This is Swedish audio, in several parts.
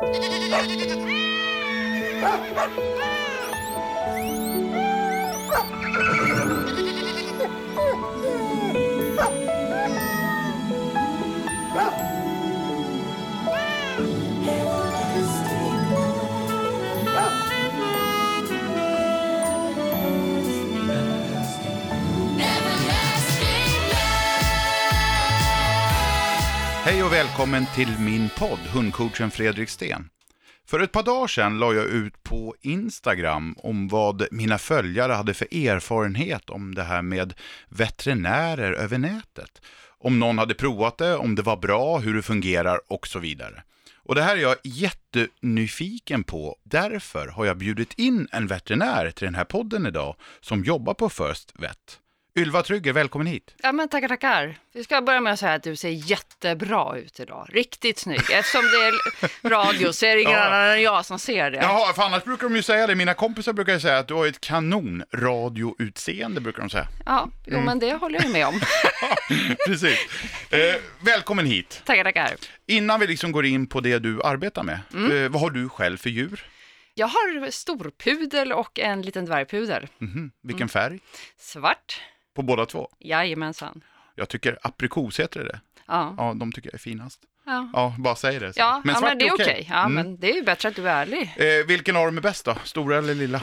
Hej och välkommen till min podd, hundcoachen Fredrik Sten. För ett par dagar sedan la jag ut på Instagram om vad mina följare hade för erfarenhet om det här med veterinärer över nätet. Om någon hade provat det, om det var bra, hur det fungerar och så vidare. Och det här är jag jättenyfiken på. Därför har jag bjudit in en veterinär till den här podden idag som jobbar på First Vet. Ylva Trygger, välkommen hit. Ja men tackar, tackar. Vi ska börja med att säga att du ser jättebra ut idag. Riktigt snygg. Eftersom det är radio så är det ingen Ja. annan än jag som ser det. Jaha, för annars brukar de ju säga det. Mina kompisar brukar ju säga att du har ett kanonradioutseende, brukar de säga. Ja, jo Mm. men det håller jag med om. Precis. Eh, välkommen hit. tackar, tackar. Innan vi liksom går in på det du arbetar med, Mm. eh, vad har du själv för djur? Jag har storpudel och en liten dvärgpudel. Mhm. Vilken Mm. färg? Svart. På båda två? Jajamensan. Jag tycker aprikos heter det. Ja, Ja, de tycker jag är finast. ja. Ja, bara säg det. så. Ja, men, ja, svart men det är okej. Ja, Mm. men det är ju bättre att du är ärlig. Eh, vilken av dem är bäst då? Stora eller lilla?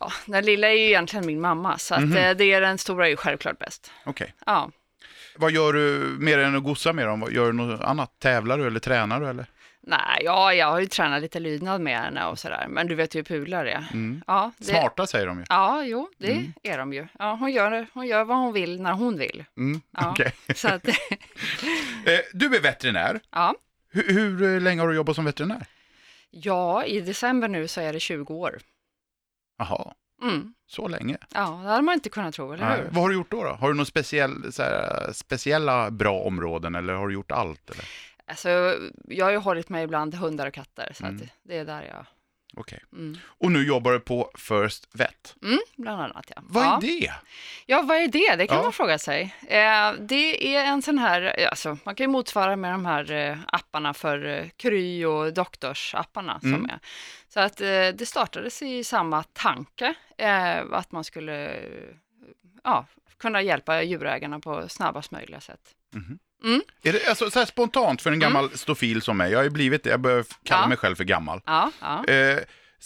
Ja, den lilla är ju egentligen min mamma, så att, Mhm. eh, det är den stora är ju självklart bäst. Okej. Ja. Vad gör du mer än att gossa med dem? Gör du något annat? Tävlar du eller tränar du eller? Nej, ja, jag har ju tränat lite lydnad med henne och sådär, men du vet ju hur pudlar är. Mm. Ja, det, Smarta säger de ju. Ja, jo, det Mm. är de ju. Ja, hon, gör, hon gör vad hon vill när hon vill. Mm. Ja. okej. Så att, Eh, du är veterinär. ja. Hur, hur länge har du jobbat som veterinär? ja, i december nu så är det 20 år. Jaha, Mm. så länge. Ja, det hade man inte kunnat tro, eller Nej. hur? Vad har du gjort då? då? Har du några speciell, här, speciella bra områden eller har du gjort allt? Eller? Alltså, jag har ju hållit mig ibland hundar och katter, så Mm. att det är där jag... Okej. Mm. Och nu jobbar du på First Vet. Mm, bland annat, ja. Vad ja. är det? Ja, vad är det? Det kan Ja. man fråga sig. Eh, det är en sån här, alltså, man kan ju motsvara med de här eh, apparna för eh, Kry och doktorsapparna som Mm. är. Så att eh, det startades i samma tanke, eh, att man skulle eh, ja, kunna hjälpa djurägarna på snabbast möjliga sätt. Mhm. Mm. Är det alltså, så spontant för en gammal stofil som mig, jag har ju blivit det, jag börjar kalla Ja. mig själv för gammal. Ja, ja. Eh,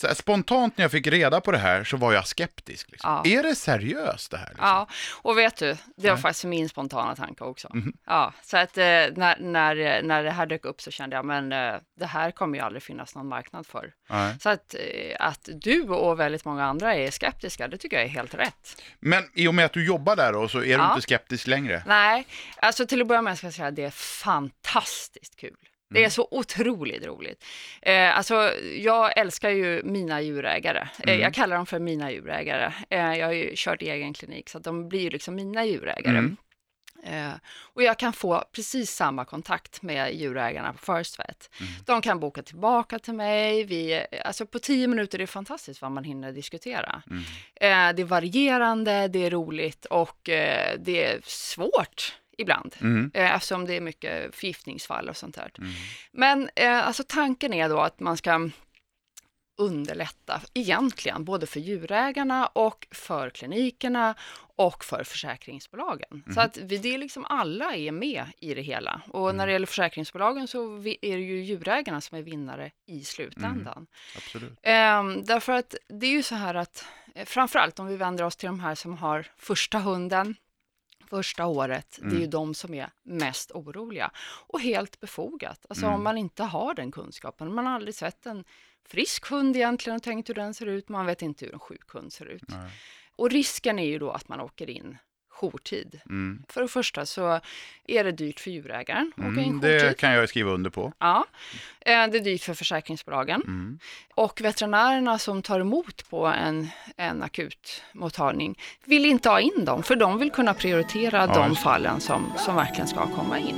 här, spontant när jag fick reda på det här så var jag skeptisk. Liksom. Ja. Är det seriöst det här? Liksom? Ja, och vet du, det var Nej. faktiskt min spontana tanke också. Mhm. Ja, så att eh, när, när, när det här dök upp så kände jag, men eh, det här kommer ju aldrig finnas någon marknad för. Nej. Så att, eh, att du och väldigt många andra är skeptiska, det tycker jag är helt rätt. Men i och med att du jobbar där då, så är du Ja. inte skeptisk längre? Nej, alltså till att börja med ska jag säga att det är fantastiskt kul. Det Mm. är så otroligt roligt. Eh, alltså, jag älskar ju mina djurägare. Eh, Mm. jag kallar dem för mina djurägare. Eh, jag har ju kört egen klinik, så de blir ju liksom mina djurägare. Mm. Eh, och jag kan få precis samma kontakt med djurägarna på First Vet. Mm. De kan boka tillbaka till mig. Vi, alltså på tio minuter är det fantastiskt vad man hinner diskutera. Mm. Eh, det är varierande, det är roligt och eh, det är svårt ibland. Mm. Eh, eftersom det är mycket förgiftningsfall och sånt där. Mm. Men eh, alltså tanken är då att man ska underlätta egentligen både för djurägarna och för klinikerna och för försäkringsbolagen. Så att vi, det är liksom alla är med i det hela. Och när det gäller försäkringsbolagen så är det ju djurägarna som är vinnare i slutändan. Absolut. Ehm, därför att det är ju så här att eh, framförallt om vi vänder oss till de här som har första hunden, första året, det är ju de som är mest oroliga. Och helt befogat. Alltså om man inte har den kunskapen, man har aldrig sett en frisk hund egentligen och tänkt hur den ser ut, man vet inte hur en sjuk hund ser ut. Nej. Och risken är ju då att man åker in jourtid. Mm. För det första så är det dyrt för djurägaren att åka in Mm, jourtid. det kan jag skriva under på. Ja, Eh, det är dyrt för försäkringsbolagen. Mm. Och veterinärerna som tar emot på en, en akutmottagning vill inte ha in dem, för de vill kunna prioritera de just det. fallen som, som verkligen ska komma in.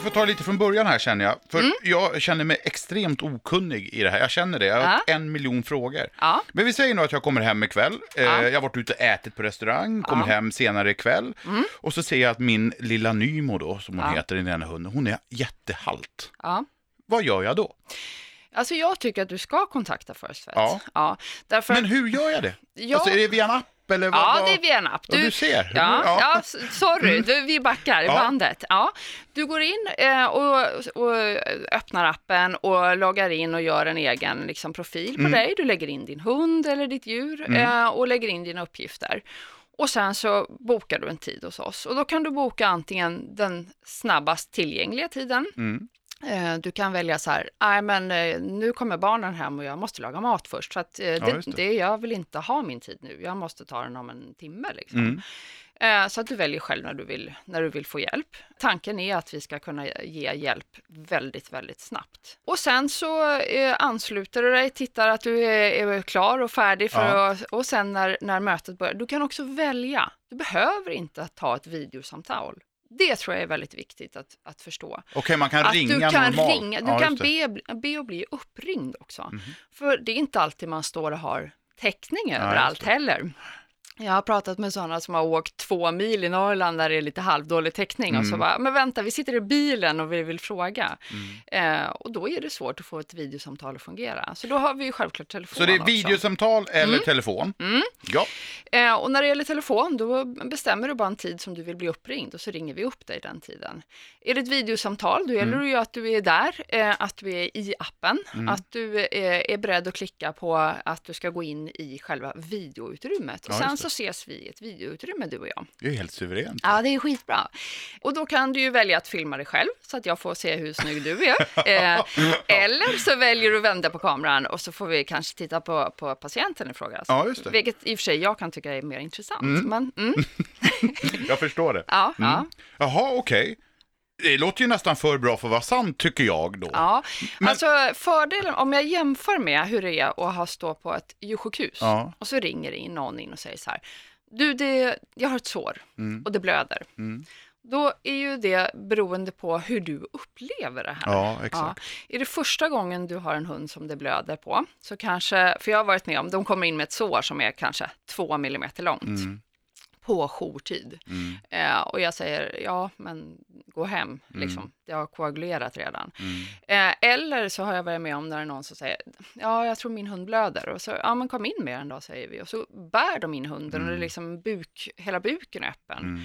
Vi får ta lite från början här känner jag. För Mm. jag känner mig extremt okunnig i det här. Jag känner det. Jag har Ja. en miljon frågor. Ja, Men vi säger nu att jag kommer hem ikväll. Eh, Ja. Jag har varit ute och ätit på restaurang, kommer Ja. Mm. hem senare ikväll. Och så ser jag att min lilla Nymo då, som hon heter, den ena hunden, hon är jättehalt. Vad gör jag då? Alltså jag tycker att du ska kontakta First Vet. Ja. ja därför Men hur gör jag det? Ja. Alltså, är det via en app eller vad? Ja, vad- det är via en app. Ja, du ser. Ja, Ja. ja. s- sorry, du, vi backar i Ja. bandet. Ja. Du går in eh, och, och öppnar appen och loggar in och gör en egen liksom, profil på Mm. dig. Du lägger in din hund eller ditt djur eh, och lägger in dina uppgifter. Och sen så bokar du en tid hos oss och då kan du boka antingen den snabbast tillgängliga tiden. Mm. Eh, Du kan välja så här, nej men eh, nu kommer barnen hem och jag måste laga mat först. Så att eh, det, just det. det. jag vill inte ha min tid nu, jag måste ta den om en timme. Liksom. Mm. Så att du väljer själv när du, vill, när du vill få hjälp. Tanken är att vi ska kunna ge hjälp väldigt, väldigt snabbt. Och sen så ansluter du dig, tittar att du är, är klar och färdig för Ja. att, och sen när, när mötet börjar, du kan också välja. Du behöver inte ta ett videosamtal. Det tror jag är väldigt viktigt att, att förstå. Okej, man kan Att ringa du kan normalt. ringa, du Ja, kan be, be och bli uppringd också. Mhm. För det är inte alltid man står och har täckning överallt heller. Jag har pratat med sådana som har åkt två mil i Norrland där det är lite halvdålig täckning och så Mm. bara, men vänta, vi sitter i bilen och vi vill fråga. Mm. Eh, och då är det svårt att få ett videosamtal att fungera. Så då har vi ju självklart telefon Så det är också. videosamtal eller telefon? Mm. Ja. Eh, och när det gäller telefon, då bestämmer du bara en tid som du vill bli uppringd och så ringer vi upp dig den tiden. Är det ett videosamtal, då gäller det ju att du är där, eh, att du är i appen, att du eh, är beredd att klicka på att du ska gå in i själva videoutrymmet. Och Ja, sen så. Ses vi i ett videoutrymme, du och jag. Det är helt suveränt. Ja, det är skitbra. Och då kan du ju välja att filma dig själv så att jag får se hur snygg du är. Eh, eller så väljer du att vända på kameran och så får vi kanske titta på, på patienten i fråga. Ja, just det. Vilket i och för sig jag kan tycka är mer intressant. Men, mm, Jag förstår det. ja, ja, Mm. Jaha, okej. Det låter ju nästan för bra för att vara sant, tycker jag då. ja. Men- Alltså fördelen, om jag jämför med hur det är att ha stå på ett djursjukhus Ja. och så ringer in någon in och säger så här, du, det, jag har ett sår Mm. och det blöder. Mm. Då är ju det beroende på hur du upplever det här. Ja, exakt. Är det första gången du har en hund som det blöder på, så kanske, för jag har varit med om, de kommer in med ett sår som är kanske två millimeter långt Mm. På jourtid. Mm. Eh, och jag säger, ja men gå hem, liksom. det har koagulerat redan. Mm. Eh, eller så har jag varit med om när det är någon som säger, ja jag tror min hund blöder. Och så, ja men kom in med den då, säger vi. Och så bär de in hunden och det är liksom buk, hela buken är öppen. Mm.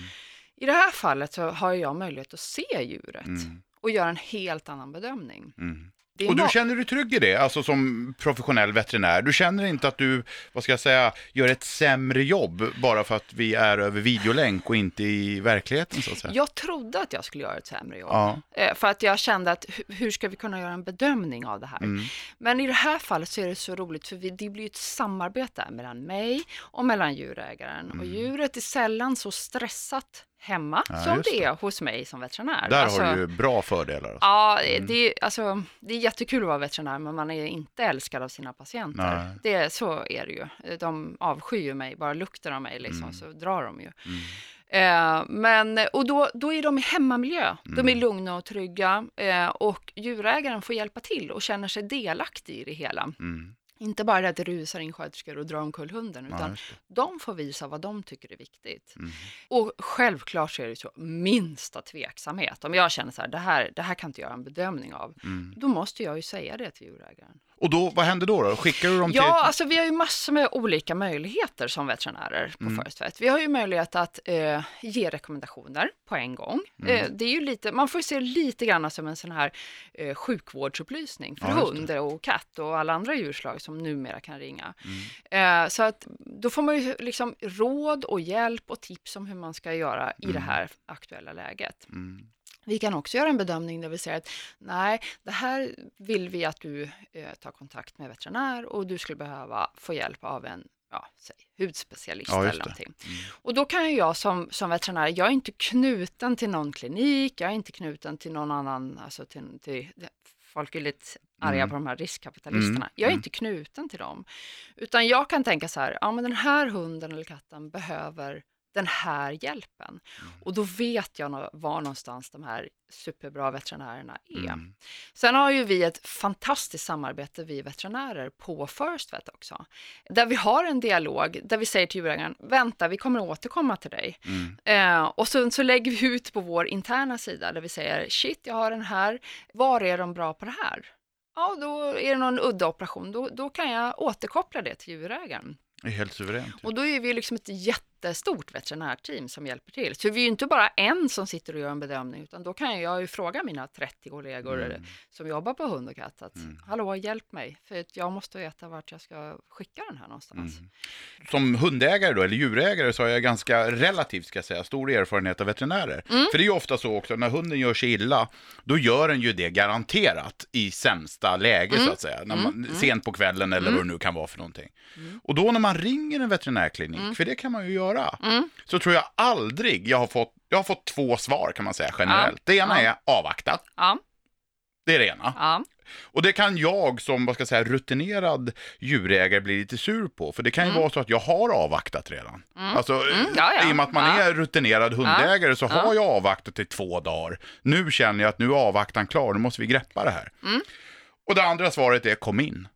I det här fallet så har jag möjlighet att se djuret Mm. och göra en helt annan bedömning. Mm. Och du känner dig trygg i det, alltså som professionell veterinär? Du känner inte att du, vad ska jag säga, gör ett sämre jobb bara för att vi är över videolänk och inte i verkligheten så att säga? Jag trodde att jag skulle göra ett sämre jobb. Ja. Eh, För att jag kände att hu- hur ska vi kunna göra en bedömning av det här? Mm. Men i det här fallet så är det så roligt för det blir ett samarbete mellan mig och mellan djurägaren. Och djuret är sällan så stressat hemma Mm. Ja, som det är hos mig som veterinär. Där Alltså, har du ju bra fördelar. Alltså. Ja, Mm. det, är, alltså, det är jättekul att vara veterinär, men man är inte älskad av sina patienter. Nej. Det, så är det ju. De avskyr ju mig, bara lukten av mig liksom, Mm. så drar de ju. Mm. Eh, men, och då, då är de i hemmamiljö. De Mm. är lugna och trygga eh, och djurägaren får hjälpa till och känner sig delaktig i det hela. Inte bara det att det rusar in sköterskor och drar omkull hunden, utan de får visa vad de tycker är viktigt. Mm. Och självklart så är det så, minsta tveksamhet. Om jag känner så här, det här, det här kan inte jag göra en bedömning av, Mm. då måste jag ju säga det till djurägaren. Och då, vad händer då? då? Skickar du dem till... Ja, alltså vi har ju massor med olika möjligheter som veterinärer på Mm. Vet. Vi har ju möjlighet att eh, ge rekommendationer på en gång. Mm. Eh, det är ju lite, man får ju se lite grann som en sån här eh, sjukvårdsupplysning för Ja, hund och katt och alla andra djurslag som numera kan ringa. Mm. Eh, så att då får man ju liksom råd och hjälp och tips om hur man ska göra i det här aktuella läget. Vi kan också göra en bedömning där vi säger att nej, det här vill vi att du eh, tar kontakt med veterinär och du skulle behöva få hjälp av en ja, säg, hudspecialist Ja, eller någonting. Mm. Och då kan ju jag som, som veterinär, jag är inte knuten till någon klinik, jag är inte knuten till någon annan, alltså till, till folk är lite arga Mm. på de här riskkapitalisterna. Mm, Jag är mm. inte knuten till dem. Utan jag kan tänka så här, ja men den här hunden eller katten behöver den här hjälpen. Och då vet jag var någonstans de här superbra veterinärerna är. Mm. Sen har ju vi ett fantastiskt samarbete, vi veterinärer, på First Vet också. Där vi har en dialog, där vi säger till djurägaren, vänta, vi kommer återkomma till dig. Mm. Eh, och så, så lägger vi ut på vår interna sida, där vi säger, shit, jag har den här, var är de bra på det här? Ja, då är det någon udda operation, då, då kan jag återkoppla det till djurägaren. Det är helt suveränt. Och då är vi liksom ett jättestort veterinärteam som hjälper till. Så vi är ju inte bara en som sitter och gör en bedömning, utan då kan jag ju fråga mina 30 kollegor Mm. som jobbar på hund och katt att Mm. hallå, hjälp mig, för jag måste veta vart jag ska skicka den här någonstans. Mm. Som hundägare då, eller djurägare, så har jag ganska relativt, ska jag säga, stor erfarenhet av veterinärer. Mm. För det är ju ofta så också, när hunden gör sig illa, då gör den ju det garanterat i sämsta läge, Mm. så att säga. När man, Sent på kvällen eller vad det nu kan vara för någonting. Mm. Och då när man ringer en veterinärklinik, för det kan man ju göra, Mm. så tror jag aldrig jag har fått, jag har fått två svar kan man säga generellt. Det ena Ja. är avvakta, Ja, det är det ena. ja, Och det kan jag som, vad ska jag säga, rutinerad djurägare bli lite sur på. För det kan ju vara så att jag har avvaktat redan. Alltså, Mm, ja, ja. i och med att man Ja. är rutinerad hundägare så Ja. har jag avvaktat i två dagar. Nu känner jag att nu är avvaktan klar, nu måste vi greppa det här. Mm. Och det andra svaret är kom in.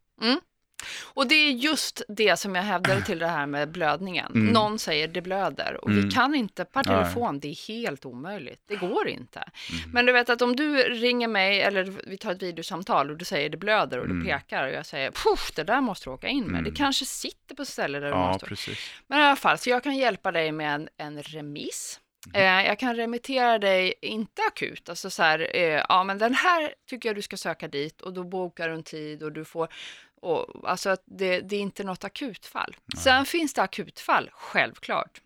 Och det är just det som jag hävdade till det här med blödningen. Mm. Någon säger det blöder och Mm. vi kan inte per telefon, det är helt omöjligt. Det går inte. Mm. Men du vet att om du ringer mig eller vi tar ett videosamtal och du säger det blöder och du Mm. pekar och jag säger puff, det där måste du åka in med. Mm. Det kanske sitter på ställen där du Ja, måste. precis. Men i alla fall, så jag kan hjälpa dig med en, en remiss. Mm. Eh, jag kan remittera dig, inte akut, alltså så här, eh, ja men den här tycker jag du ska söka dit och då bokar du en tid och du får, och, alltså att det, det är inte något akutfall. Sen finns det akutfall, självklart.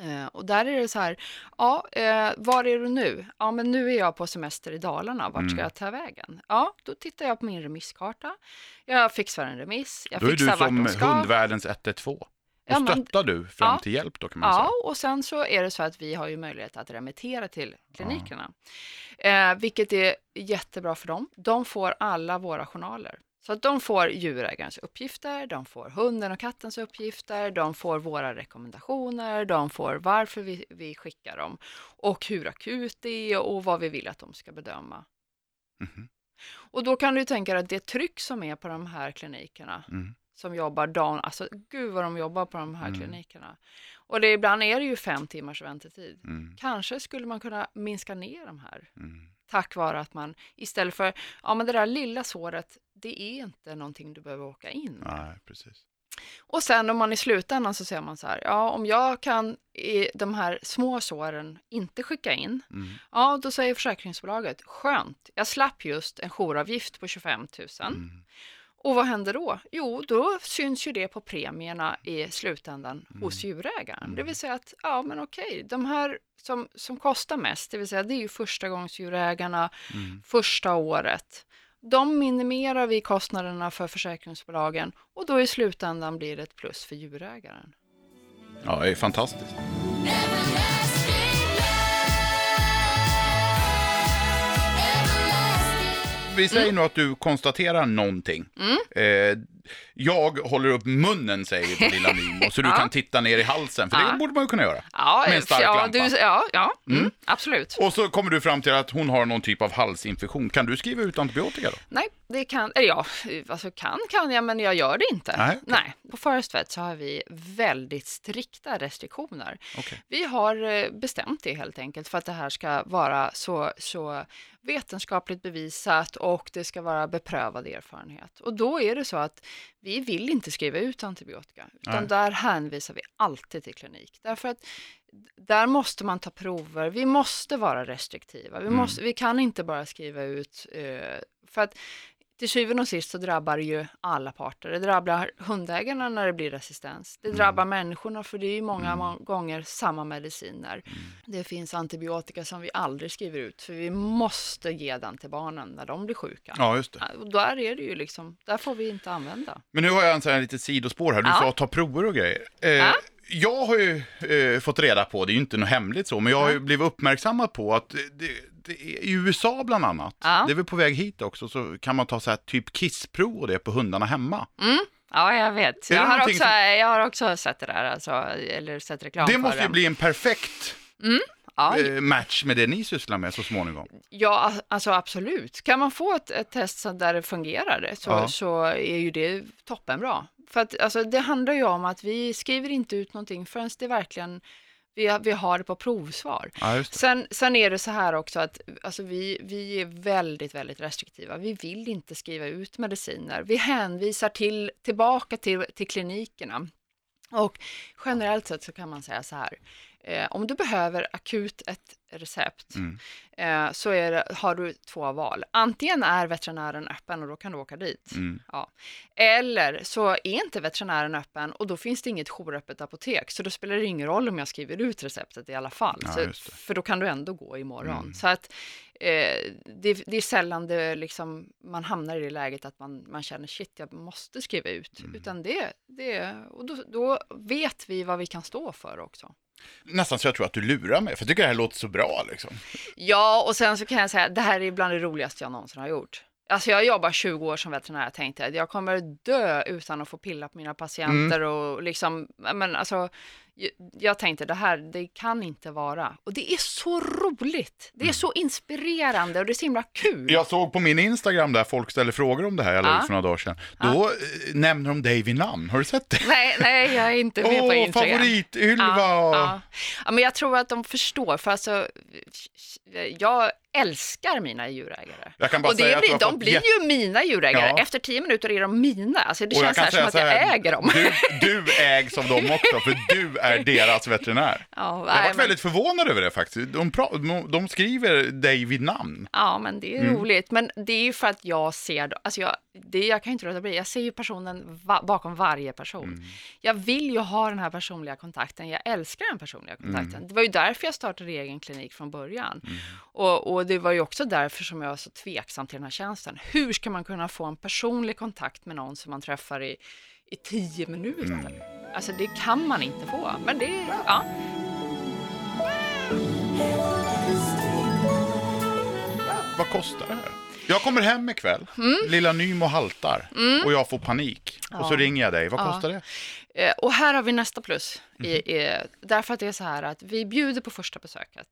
Eh, och där är det så här, ja, eh, var är du nu? Ja, men nu är jag på semester i Dalarna, vart ska Mm. jag ta vägen? Ja, då tittar jag på min remisskarta, jag fixar en remiss, jag Då är du fixar vart som de ska. hundvärldens 112. Då Ja, stöttar du fram Ja. till hjälp då kan man Ja, säga. och sen så är det så att vi har ju möjlighet att remittera till klinikerna, eh, vilket är jättebra för dem. De får alla våra journaler. Så att de får djurägarens uppgifter, de får hunden och kattens uppgifter, de får våra rekommendationer, de får varför vi, vi skickar dem och hur akut det är och vad vi vill att de ska bedöma. Mhm. Och då kan du tänka dig att det tryck som är på de här klinikerna, Mm. som jobbar dagen, alltså gud vad de jobbar på de här Mm. klinikerna. Och det, ibland är det ju fem timmars väntetid. Mm. Kanske skulle man kunna minska ner de här, Mm. Tack vare att man istället för, ja men det där lilla såret, det är inte någonting du behöver åka in med. Nej, precis. Och sen om man i slutändan så säger man så här, ja om jag kan i de här små såren inte skicka in, Mm. ja då säger försäkringsbolaget, skönt, jag slapp just en jouravgift på 25 000. Mm. Och vad händer då? Jo, då syns ju det på premierna i slutändan Mm. hos djurägaren. Det vill säga att, ja men okej, de här som, som kostar mest, det vill säga det är ju första gångs djurägarna, Mm. första året. De minimerar vi kostnaderna för försäkringsbolagen och då i slutändan blir det ett plus för djurägaren. Ja, det är fantastiskt. Vi säger nu att du konstaterar någonting. Mm. Eh, jag håller upp munnen, säger lilla Nimo, så du Ja. kan titta ner i halsen, för det Ja. borde man ju kunna göra. Ja, Med en stark ja, lampa. du, ja, ja mm, absolut. Och så kommer du fram till att hon har någon typ av halsinfektion. Kan du skriva ut antibiotika då? Nej, det kan, eller ja, alltså kan kan jag, men jag gör det inte. Nej, okej. På Forest Vet så har vi väldigt strikta restriktioner. Okej. Vi har eh, bestämt det helt enkelt för att det här ska vara så, så vetenskapligt bevisat och det ska vara beprövad erfarenhet. Och då är det så att vi vill inte skriva ut antibiotika, utan Nej. där hänvisar vi alltid till klinik. Därför att där måste man ta prover, vi måste vara restriktiva, vi, Mm. måste, vi kan inte bara skriva ut, eh, för att till syvende och sist så drabbar det ju alla parter. Det drabbar hundägarna när det blir resistens. Det drabbar människorna för det är ju många Mm. gånger samma mediciner. Det finns antibiotika som vi aldrig skriver ut för vi måste ge den till barnen när de blir sjuka. Ja, just det. Och där är det ju liksom, där får vi inte använda. Men nu har jag en sån här lite sidospår här. Du Ja. sa ta prover och grejer. Eh, Ja. Jag har ju eh, fått reda på, det är ju inte något hemligt så, men jag har ju blivit uppmärksammad på att det, i USA bland annat, Ja. det är väl på väg hit också, så kan man ta så här typ kissprov och det på hundarna hemma. Mm. Ja, jag vet. Jag har, också, som- jag har också sett det där, alltså, eller sett reklam Det för måste ju bli en perfekt Ja, eh, match med det ni sysslar med så småningom. Ja, alltså absolut. Kan man få ett, ett test där det fungerar så, Ja. så är ju det toppenbra. För att alltså, det handlar ju om att vi skriver inte ut någonting förrän det verkligen vi, har- vi har det på provsvar. Ja. Sen, sen är det så här också att alltså vi, vi är väldigt, väldigt restriktiva. Vi vill inte skriva ut mediciner. Vi hänvisar till, tillbaka till, till klinikerna. Och generellt sett så kan man säga så här. Eh, om du behöver akut ett recept Mm. eh, så det, har du två val. Antingen är veterinären öppen och då kan du åka dit. Mm. Ja. Eller så är inte veterinären öppen och då finns det inget jouröppet apotek. Så då spelar det ingen roll om jag skriver ut receptet i alla fall. Ja, så, för då kan du ändå gå imorgon. Mm. Så att eh, det, det är sällan det liksom, man hamnar i det läget att man, man känner shit, jag måste skriva ut. Mm. Utan det, det och då, då vet vi vad vi kan stå för också. Nästan så jag tror att du lurar mig, för jag tycker det här låter så bra liksom. Ja, och sen så kan jag säga, det här är bland det roligaste jag någonsin har gjort. Alltså jag jobbar 20 år som veterinär, jag tänkte att jag kommer dö utan att få pilla på mina patienter och liksom, men alltså, jag, tänkte det här, det kan inte vara. Och det är så roligt, det är så inspirerande och det är så himla kul. Jag såg på min Instagram där folk ställer frågor om det här, jag la Ja. ut för några dagar sedan. Då eh, nämner de dig vid namn, har du sett det? Nej, nej, jag är inte med på Åh, Instagram. favorit-Ylva! Ja, ja. ja, men jag tror att de förstår, för alltså, jag älskar mina djurägare. Och det har de fått blir ju mina djurägare. Ja. Efter tio minuter är de mina. Alltså, det Och känns här som att jag här, äger dem. Du, du ägs av dem också, för du är deras veterinär. Ja, Jag har varit men, väldigt förvånad över det faktiskt. De, de, de skriver dig vid namn. ja, men det är Mm. roligt. Men det är ju för att jag ser, alltså jag, det, jag kan inte låta bli, jag ser ju personen va, bakom varje person. Mm. Jag vill ju ha den här personliga kontakten, jag älskar den personliga kontakten. Mm. Det var ju därför jag startade egen klinik från början. Och, och det var ju också därför som jag var så tveksam till den här tjänsten. Hur ska man kunna få en personlig kontakt med någon som man träffar i, i tio minuter? Mm. Alltså det kan man inte få. Men det, ja. Vad kostar det här? Jag kommer hem ikväll, lilla Nymo haltar och jag får panik. Och så Mm. Ja. ringer jag dig, vad Ja. kostar det? Eh, Och här har vi nästa plus. I, Mhm. i, därför att det är så här att vi bjuder på första besöket.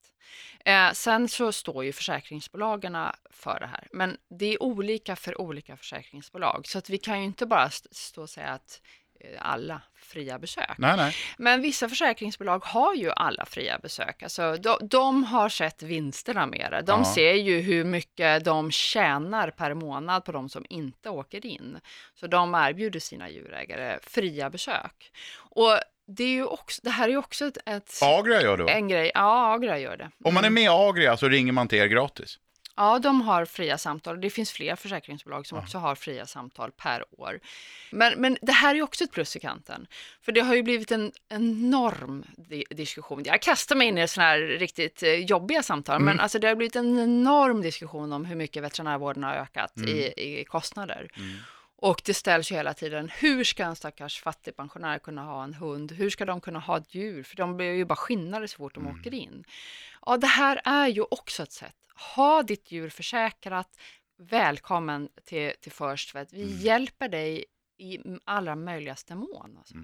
Eh, sen så står ju försäkringsbolagen för det här. Men det är olika för olika försäkringsbolag. Så att vi kan ju inte bara st- stå och säga att eh, alla fria besök. Nej, nej. Men vissa försäkringsbolag har ju alla fria besök. Alltså, de, de har sett vinsterna med det. De Ja. ser ju hur mycket de tjänar per månad på de som inte åker in. Så de erbjuder sina djurägare fria besök. Och det, är ju också, det här är ju också ett, ett, Agria gör då. en grej. Ja, Agra gör det. Om man är med i Agria så ringer man till er gratis. Ja, de har fria samtal. Det finns fler försäkringsbolag som också har fria samtal per år. Men, men det här är också ett plus i kanten. För det har ju blivit en enorm di- diskussion. Jag kastar mig in i sådana här riktigt eh, jobbiga samtal, men alltså det har blivit en enorm diskussion om hur mycket veterinärvården har ökat i, i kostnader. Och det ställs ju hela tiden, hur ska en stackars fattigpensionär kunna ha en hund? Hur ska de kunna ha ett djur? För de blir ju bara skinnade så fort de åker in. Ja, det här är ju också ett sätt. Ha ditt djur försäkrat. Välkommen till, till First Vet. Vi hjälper dig i allra möjligaste mån. Alltså.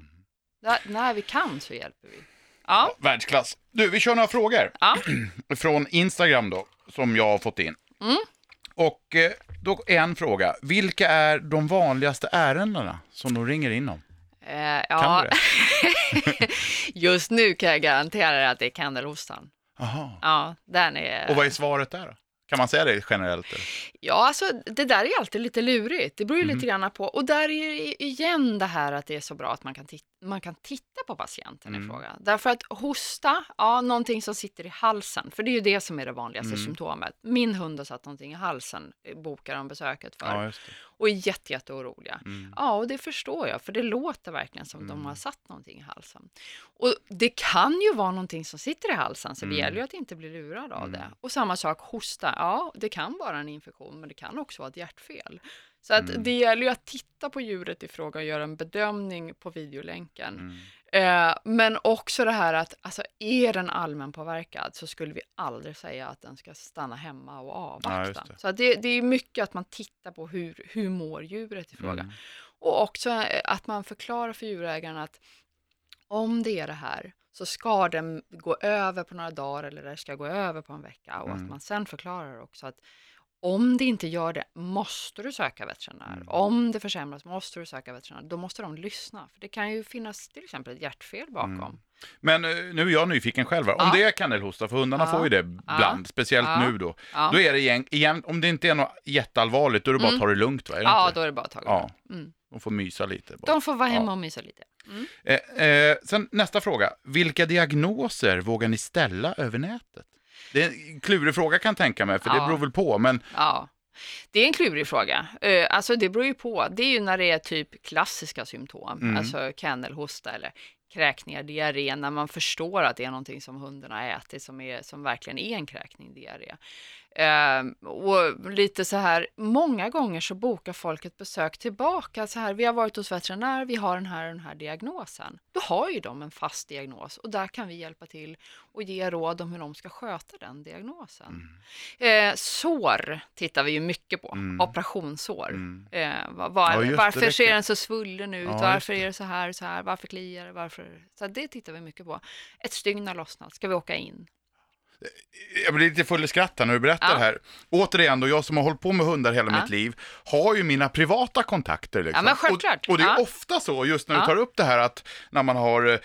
Där, när vi kan så hjälper vi. Ja, Världsklass. Du, vi kör några frågor ja. från Instagram då, som jag har fått in. Mm. Och eh, då en fråga. Vilka är de vanligaste ärendena som de ringer in om? Eh, ja. Just nu kan jag garantera att det är kandelhostan. Aha. Ja, den är... Och vad är svaret där då? Kan man säga det generellt? Eller? Ja, alltså det där är alltid lite lurigt. Det beror ju Mhm. lite grann på. Och där är igen det här att det är så bra att man kan, tit- man kan titta på patienten Mm. i fråga. Därför att hosta, ja, någonting som sitter i halsen, för det är ju det som är det vanligaste Mm. symptomet. Min hund har satt någonting i halsen, eh, bokar de besöket för, Ja, och är jätte, jätteoroliga. Mm. Ja, och det förstår jag, för det låter verkligen som de har satt någonting i halsen. Och det kan ju vara någonting som sitter i halsen, så det Mm. gäller ju att inte bli lurad av det. Och samma sak, hosta, ja, det kan vara en infektion, men det kan också vara ett hjärtfel. Så att Mm. det gäller ju att titta på djuret i fråga och göra en bedömning på videolänken. Mm. Eh, men också det här att, alltså är den allmänpåverkad så skulle vi aldrig säga att den ska stanna hemma och Ja, avvakta. just det. Så det, det är mycket att man tittar på hur, hur mår djuret i fråga. Mm. Och också eh, att man förklarar för djurägaren att om det är det här så ska den gå över på några dagar eller det ska gå över på en vecka och Mm. att man sen förklarar också att om det inte gör det måste du söka veterinär. Mm. Om det försämras måste du söka veterinär. Då måste de lyssna. För det kan ju finnas till exempel ett hjärtfel bakom. Mm. Men eh, nu är jag nyfiken själv. Om Ja. det är kennelhosta, för hundarna Ja. får ju det ibland, speciellt Ja. nu då. Då är det igen, igen, om det inte är något jätteallvarligt, då är det bara att Mm. ta det lugnt va? Det ja inte? då är det bara att ta det. Ja. Mm. De får mysa lite. Bara. De får vara hemma och mysa lite. Mm. Eh, eh, sen nästa fråga. Vilka diagnoser vågar ni ställa över nätet? Det är en klurig fråga kan jag tänka mig, för det Ja. beror väl på. Men Ja, det är en klurig fråga. Eh, Alltså det beror ju på. Det är ju när det är typ klassiska symptom, Mm. alltså kennelhosta eller kräkningar, diarré, när man förstår att det är någonting som hunden har ätit som, är, som verkligen är en kräkning, diarré. Eh, och lite så här, många gånger så bokar folk ett besök tillbaka. Så här, vi har varit hos veterinär, vi har den här den här diagnosen. Då har ju de en fast diagnos och där kan vi hjälpa till och ge råd om hur de ska sköta den diagnosen. Eh, sår tittar vi ju mycket på, Mm. operationssår. Mm. Eh, vad, vad, Ja, varför ser den så svullen ut? Ja, varför är det så här, så här? Varför kliar det? Varför? Så det tittar vi mycket på. Ett stygn har lossnat, ska vi åka in? jag blir lite full i skratt när du berättar Ja. det här. Återigen då, jag som har hållit på med hundar hela Ja. mitt liv, har ju mina privata kontakter. Liksom. Ja, men självklart. Och, och det är Ja. ofta så, just när du tar upp det här att när man har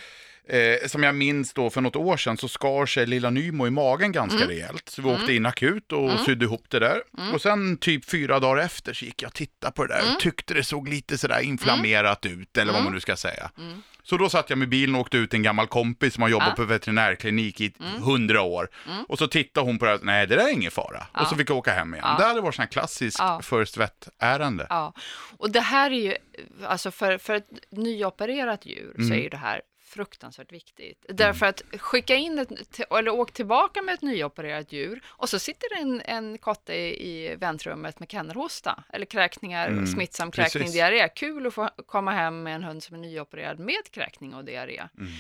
Eh, som jag minns då för något år sedan så skar sig lilla Nymo i magen ganska Mm. rejält. Så vi åkte in akut och sydde ihop det där. Mm. Och sen typ fyra dagar efter så gick jag och tittade på det där och tyckte det såg lite sådär inflammerat ut eller vad man nu ska säga. Mm. Så då satt jag med bilen och åkte ut en gammal kompis som har jobbat Ja. på veterinärklinik i Mm. hundra år. Och så tittade hon på det här, nej det där är ingen fara. Ja. Och så fick jag åka hem igen. Ja. Det hade varit sån här klassisk Ja. first vet-ärende. Ja, och det här är ju, alltså för, för ett nyopererat djur så Mm. är ju det här fruktansvärt viktigt. Därför att skicka in ett, eller åk tillbaka med ett nyopererat djur och så sitter en, en kotte i, i väntrummet med kennelhosta eller kräkningar, Mm, smittsam kräkning, precis. diarré. Kul att få komma hem med en hund som är nyopererad med kräkning och diarré. Mm.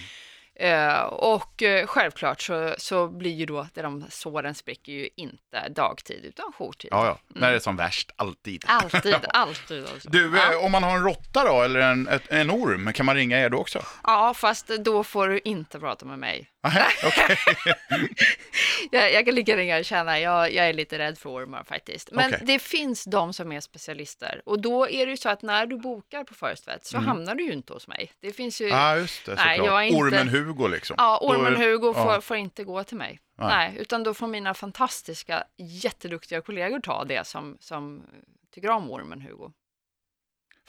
Eh, och eh, självklart så, så blir ju då, det de såren spricker ju inte dagtid utan jourtid. Ja, ja, när det är som värst, alltid. Alltid, alltid. Alltså. Du, eh, om man har en råtta då, eller en, ett, en orm, kan man ringa er då också? ja, fast då får du inte prata med mig. Aha, okej. Jag, jag kan lika gärna känna, jag, jag är lite rädd för ormar faktiskt. Men Okej. det finns de som är specialister. Och då är det ju så att när du bokar på First Vet så hamnar du ju inte hos mig. Det finns ju, Ja, just det, Nej, såklart. jag är inte- Ormen Hugo liksom. ja, Då ormen är- Hugo får, ja. får inte gå till mig. Nej. Nej. utan då får mina fantastiska, jätteduktiga kollegor ta det som, som tycker om ormen Hugo.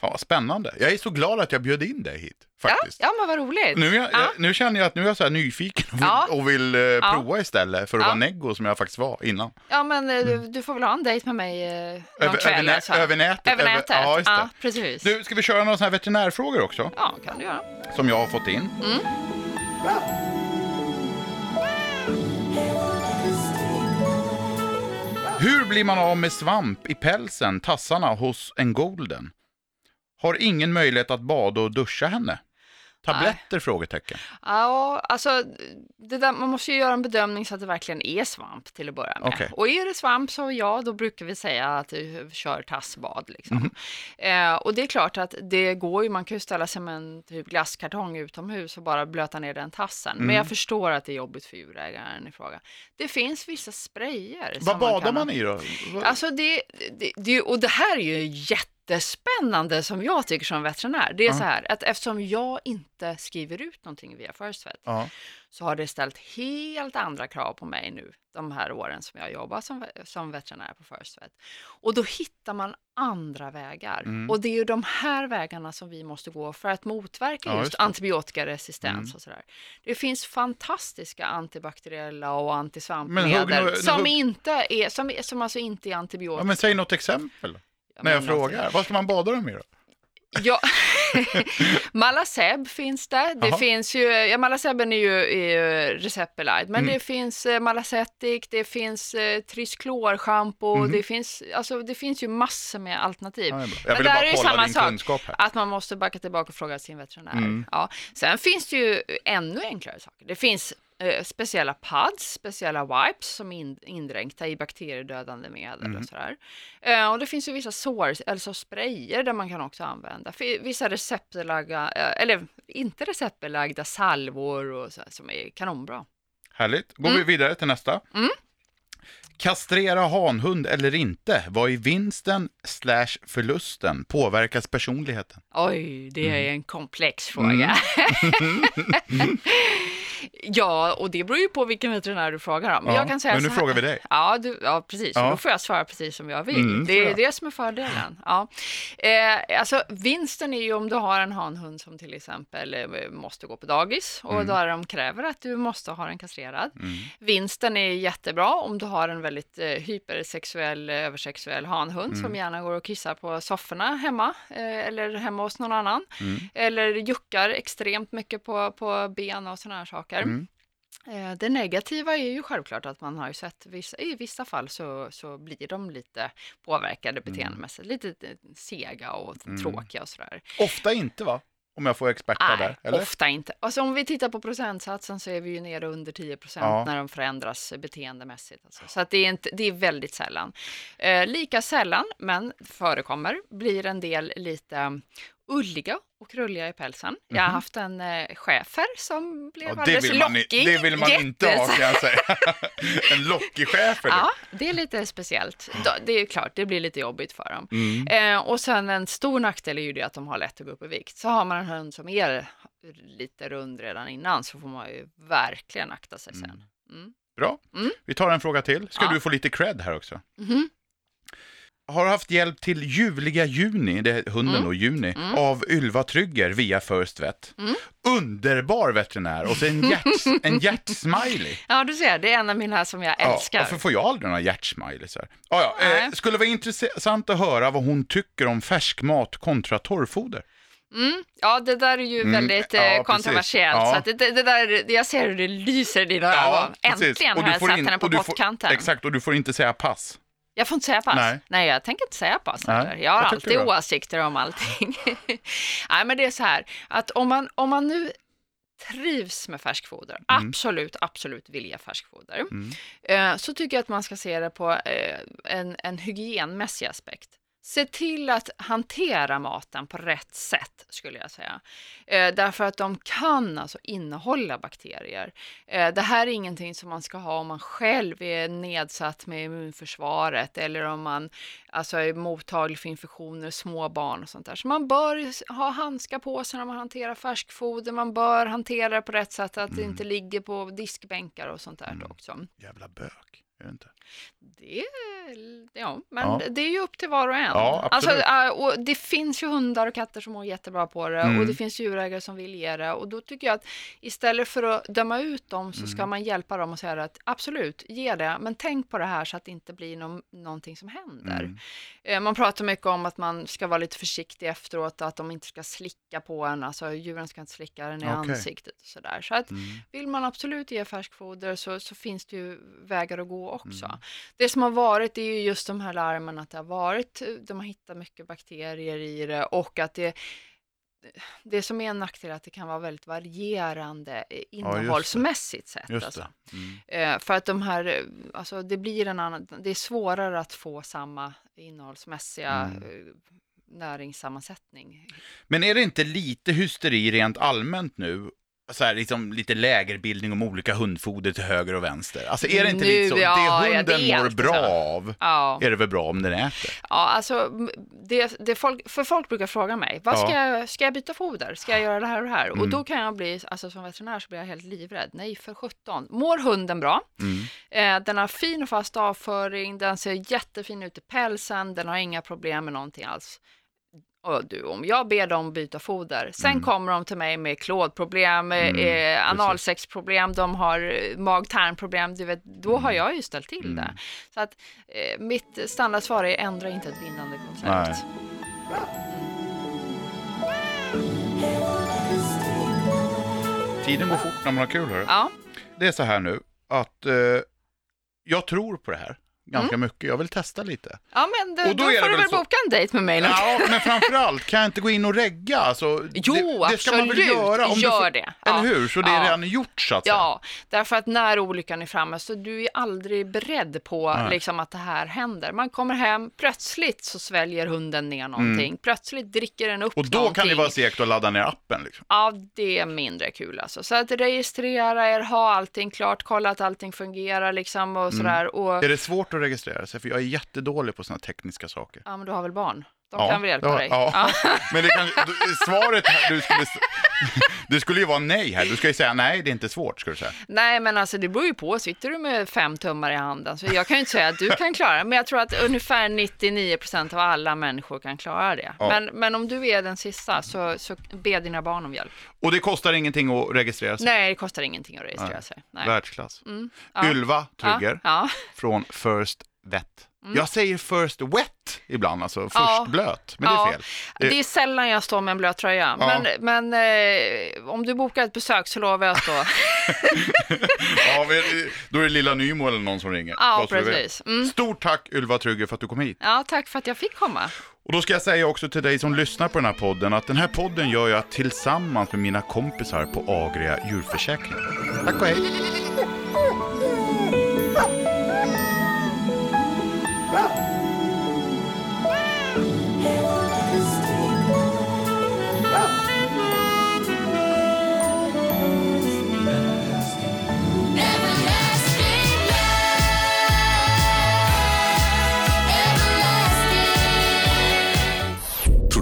Fan vad spännande. Jag är så glad att jag bjöd in dig hit, Ja, faktiskt. ja, men vad roligt. Nu, jag, Ja. nu känner jag att nu är jag så nyfiken och vill, Ja. och vill eh, prova istället för att Ja. vara neggo som jag faktiskt var innan. Ja, men eh, du, du får väl ha en dejt med mig eh, någon Mm. Över, kväll. över, nä, alltså. över nätet. Över nätet. ja, just det. ja, precis. Du, ska vi köra några sådana här veterinärfrågor också? Ja, kan du göra. Som jag har fått in. Mm. Hur blir man av med svamp i pälsen, tassarna, hos en golden? Har ingen möjlighet att bada och duscha henne? Tabletter? Frågetecken. Ja, alltså där, man måste ju göra en bedömning så att det verkligen är svamp till att börja med. Okej. Och är det svamp så ja, då brukar vi säga att du kör tassbad. Liksom. Mhm. Eh, och det är klart att det går ju, man kan ju ställa sig med en typ glasskartong utomhus och bara blöta ner den tassen. Mm. Men jag förstår att det är jobbigt för djurägaren i fråga. Det finns vissa sprayer. Vad badar kan ha- man i då? Vad- Alltså det, det, det, och det här är ju jättespännande som jag tycker som veterinär. Det är Ja. så här att eftersom jag inte skriver ut någonting via First Vet Ja. så har det ställt helt andra krav på mig nu de här åren som jag jobbar som, som veterinär på First Vet. Och då hittar man andra vägar. Mm. Och det är ju de här vägarna som vi måste gå för att motverka Ja, just just antibiotikaresistens Mm. och sådär. Det finns fantastiska antibakteriella och antisvampmedel som, inte är, som, som alltså inte är antibiotika. ja, men säg något exempel när jag men frågar. Vad ska man bada dem i då? Ja, Malaceb finns det. Det finns ju, ja Malaceben är ju, är ju Recepelide, men Mm. det finns eh, Malacetic, det finns eh, Trisklor-schampo, Mhm. det, finns, alltså, det finns ju massor med alternativ. Ja, det är bra. Men jag ville där är ju samma sak. Att man måste backa tillbaka och fråga sin veterinär. Mm. Ja. Sen finns det ju ännu enklare saker. Det finns eh, speciella pads, speciella wipes som är in, indränkta i bakteriedödande medel Mm. och sådär. Eh, och det finns ju vissa sår, alltså sprayer där man kan också använda. Vissa receptbelagda, eh, eller inte receptbelagda salvor och så, som är kanonbra. Härligt. Går vi vidare till nästa. Mm. Kastrera hanhund eller inte? Vad är vinsten slash förlusten? Påverkas personligheten? Oj, det är en komplex Mm. ja, och det beror ju på vilken veterinär du frågar om. Men Ja, jag kan säga men nu frågar vi dig. Ja, du, ja precis. Ja. Då får jag svara precis som jag vill. Mm, det är det som är fördelen. Ja. Eh, alltså, vinsten är ju om du har en hanhund som till exempel eh, måste gå på dagis och Mm. där de kräver att du måste ha den kastrerad. Mm. Vinsten är jättebra om du har en väldigt eh, hypersexuell, eh, översexuell hanhund Mm. som gärna går och kissar på sofforna hemma eh, eller hemma hos någon annan. Mm. Eller juckar extremt mycket på, på ben och sådana här saker. Mm. Eh, Det negativa är ju självklart att man har ju sett vissa, i vissa fall så, så blir de lite påverkade beteendemässigt, lite eh, sega och Mm. tråkiga och sådär. Ofta inte va? Om jag får experta där, eller? ofta inte. Alltså om vi tittar på procentsatsen så är vi ju nere under 10 procent Ja. när de förändras beteendemässigt. Alltså. Så att det, är inte, det är väldigt sällan. Eh, lika sällan, men förekommer, blir en del lite ulliga och krulliga i pälsen. Jag har Mhm. haft en eh, schäfer som blev Ja, alldeles vill man, i- lockig. det vill man inte ha kan jag säga. en lockig schäfer. Ja, det är lite speciellt. Det är klart, det blir lite jobbigt för dem. Mm. Eh, och sen en stor nackdel är ju det att de har lätt att gå upp i vikt. Så har man en hund som är lite rund redan innan så får man ju verkligen akta sig sen. Mm. Bra. Mm. Vi tar en fråga till. Ska Ja. du få lite cred här också? Mhm. Har haft hjälp till ljuvliga Juni, det är hunden Mm. då, Juni, Mm. av Ylva Trygger via First Vet. Mm. Underbar veterinär och så en, hjärt, en hjärtsmiley. Ja, du ser, det är en av mina som jag älskar. Ja, varför får jag aldrig några hjärtsmileys här? Ja, ja, eh, skulle vara intressant att höra vad hon tycker om färskmat kontra torrfoder. Mm. Ja, det där är ju Mm, väldigt ja, eh, precis. kontroversiellt. Ja. Så att det, det, där, jag ser hur det lyser i dina ögon. Äntligen har jag satt in- henne på pottkanten. Exakt, och du får inte säga pass. Jag får inte säga pass. Nej. jag tänker inte säga pass Nej, heller. Jag har jag alltid åsikter om allting. Nej, men det är så här att om man, om man nu trivs med färskfoder, absolut, absolut vill ge färskfoder, Mm. eh, så tycker jag att man ska se det på eh, en, en hygienmässig aspekt. Se till att hantera maten på rätt sätt, skulle jag säga. Eh, därför att de kan alltså innehålla bakterier. Eh, det här är ingenting som man ska ha om man själv är nedsatt med immunförsvaret eller om man alltså, är mottaglig för infektioner, små barn och sånt där. Så man bör ha handskar på sig när man hanterar färskfoder. Man bör hantera det på rätt sätt, att det inte ligger på diskbänkar och sånt där också. Jävla bök, är det inte? Det, ja, men Ja. det är ju upp till var och en. Ja, alltså, äh, och det finns ju hundar och katter som mår jättebra på det Mm. och det finns djurägare som vill ge det och då tycker jag att istället för att döma ut dem så Mm. ska man hjälpa dem och säga att absolut, ge det, men tänk på det här så att det inte blir någon, någonting som händer. Mm. Eh, Man pratar mycket om att man ska vara lite försiktig efteråt, att de inte ska slicka på en, alltså djuren ska inte slicka den i Okej. ansiktet och sådär. Så att Mm. vill man absolut ge färskfoder så, så finns det ju vägar att gå också. Mm. Det som har varit är ju just de här larmen att det har varit, de har hittat mycket bakterier i det och att det det som är en nackdel är att det kan vara väldigt varierande eh, innehållsmässigt sett. Just Alltså. Mm. Eh, för att de här, alltså det blir en annan, det är svårare att få samma innehållsmässiga Mm. eh, näringssammansättning. Men är det inte lite hysteri rent allmänt nu? Så här, liksom, lite lägerbildning om olika hundfoder till höger och vänster. Alltså är det inte Nu, lite så? ja, ja, det det hunden är mår alltid bra så. av Ja. är det väl bra om den äter? Ja, alltså, det, det folk, för folk brukar fråga mig, vad ska, jag, ska jag byta foder? Ska jag göra det här och det här? Mm. Och då kan jag bli, alltså som veterinär så blir jag helt livrädd. Nej, för 17. Mår hunden bra? Mm. Eh, den har fin och fast avföring, den ser jättefin ut i pälsen, den har inga problem med någonting alls. Och du, om jag ber dem byta foder, sen Mm. kommer de till mig med klådproblem, Mm, eh, analsexproblem, de har eh, mag-tarmproblem, du vet, då har jag ju ställt till det. Mm. Så att eh, mitt standardsvar är ändra inte ett vinnande koncept. Nej. Tiden går fort när man har kul. Hörru. Ja, Det är så här nu att eh, jag tror på det här. Ganska mycket. Jag vill testa lite. Ja, men det, Och då då, är det får du väl så- boka en dejt med mig. Ja, men framförallt, kan jag inte gå in och regga? Alltså, Jo, det, det ska man väl absolut. göra? Om Gör du får, det. Eller Ja. hur? Så det är Ja. redan gjort så att säga. Ja, därför att när olyckan är framme så du är aldrig beredd på Nej. liksom, att det här händer. Man kommer hem, plötsligt så sväljer hunden ner någonting, plötsligt dricker den upp Mm. Och då någonting. kan det vara segt att ladda ner appen. Liksom. Ja, det är mindre kul alltså. Så att registrera er, ha allting klart, kolla att allting fungerar liksom och sådär. Och, Mm. Är det svårt att registrera sig? För jag är jättedålig på sådana tekniska saker. ja, men du har väl barn? De Ja, kan väl hjälpa ja, dig? ja. Men det kan, du- svaret här, du skulle, det skulle ju vara nej här. Du ska ju säga nej, det är inte svårt, ska du säga. Nej, men alltså det beror ju på. Sitter du med fem tummar i handen, så jag kan ju inte säga att du kan klara det, men jag tror att ungefär 99 procent av alla människor kan klara det. Ja. Men, men om du är den sista, så, så be dina barn om hjälp. Och det kostar ingenting att registrera sig. Nej, det kostar ingenting att registrera Nej. sig. Nej. Världsklass. ja. Ylva Trygger från First Vet. Jag säger First Wet ibland, alltså först Ja. blöt, men det är Ja. fel. Det är sällan jag står med en blöt tröja, Ja. men, men eh, om du bokar ett besök så lovar jag att stå. Ja, men, då är det Lilla Nymo eller någon som ringer. Ja, precis. Mm. Stort tack Ylva Trygger för att du kom hit. Ja, tack för att jag fick komma. Och då ska jag säga också till dig som lyssnar på den här podden att den här podden gör jag tillsammans med mina kompisar på Agria djurförsäkring. Tack och hej!